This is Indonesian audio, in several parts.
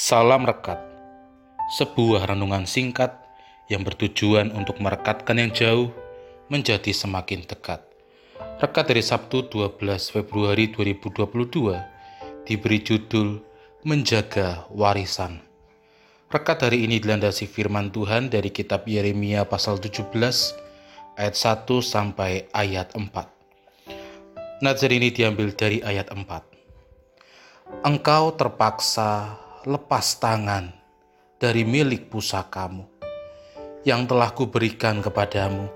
Salam Rekat Sebuah renungan singkat yang bertujuan untuk merekatkan yang jauh menjadi semakin dekat. Rekat dari Sabtu 12 Februari 2022 diberi judul Menjaga Warisan. Rekat hari ini dilandasi firman Tuhan dari kitab Yeremia pasal 17 ayat 1 sampai ayat 4. Nazar ini diambil dari ayat 4. Engkau terpaksa lepas tangan dari milik pusakamu yang telah kuberikan kepadamu,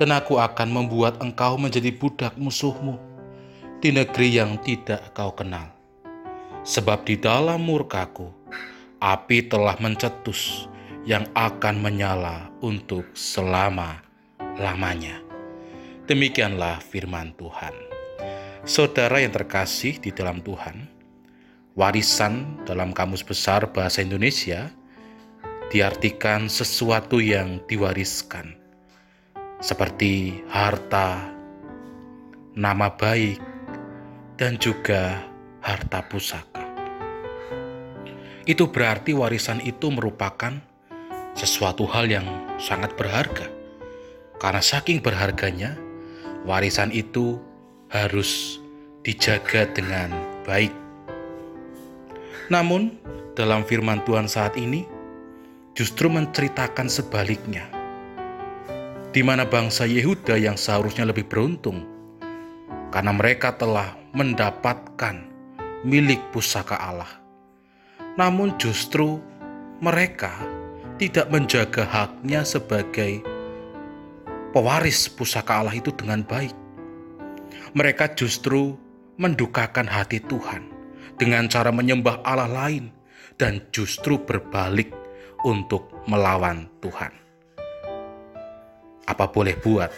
dan aku akan membuat engkau menjadi budak musuhmu di negeri yang tidak kau kenal. Sebab di dalam murkaku, api telah mencetus yang akan menyala untuk selama-lamanya. Demikianlah firman Tuhan. Saudara yang terkasih di dalam Tuhan, Warisan dalam Kamus Besar Bahasa Indonesia diartikan sesuatu yang diwariskan, seperti harta, nama baik, dan juga harta pusaka. Itu berarti warisan itu merupakan sesuatu hal yang sangat berharga, karena saking berharganya, warisan itu harus dijaga dengan baik namun, dalam firman Tuhan saat ini justru menceritakan sebaliknya, di mana bangsa Yehuda yang seharusnya lebih beruntung karena mereka telah mendapatkan milik pusaka Allah. Namun, justru mereka tidak menjaga haknya sebagai pewaris pusaka Allah itu dengan baik. Mereka justru mendukakan hati Tuhan dengan cara menyembah Allah lain dan justru berbalik untuk melawan Tuhan. Apa boleh buat,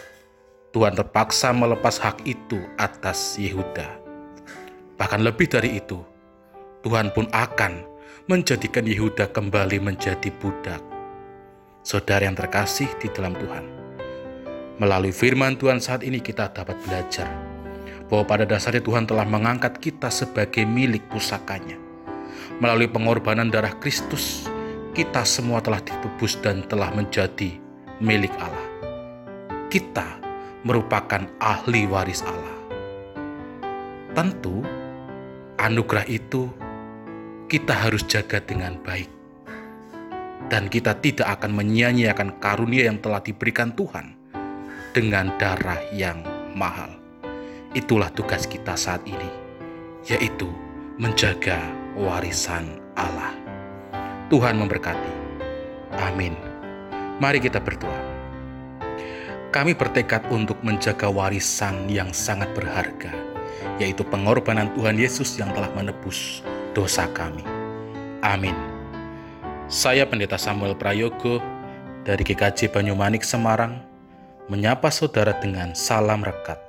Tuhan terpaksa melepas hak itu atas Yehuda. Bahkan lebih dari itu, Tuhan pun akan menjadikan Yehuda kembali menjadi budak. Saudara yang terkasih di dalam Tuhan, melalui firman Tuhan saat ini kita dapat belajar bahwa pada dasarnya Tuhan telah mengangkat kita sebagai milik pusakanya. Melalui pengorbanan darah Kristus, kita semua telah ditebus dan telah menjadi milik Allah. Kita merupakan ahli waris Allah. Tentu, anugerah itu kita harus jaga dengan baik. Dan kita tidak akan menyia-nyiakan karunia yang telah diberikan Tuhan dengan darah yang mahal. Itulah tugas kita saat ini, yaitu menjaga warisan Allah. Tuhan memberkati. Amin. Mari kita berdoa. Kami bertekad untuk menjaga warisan yang sangat berharga, yaitu pengorbanan Tuhan Yesus yang telah menebus dosa kami. Amin. Saya Pendeta Samuel Prayogo dari GKJ Banyumanik Semarang menyapa saudara dengan salam rekat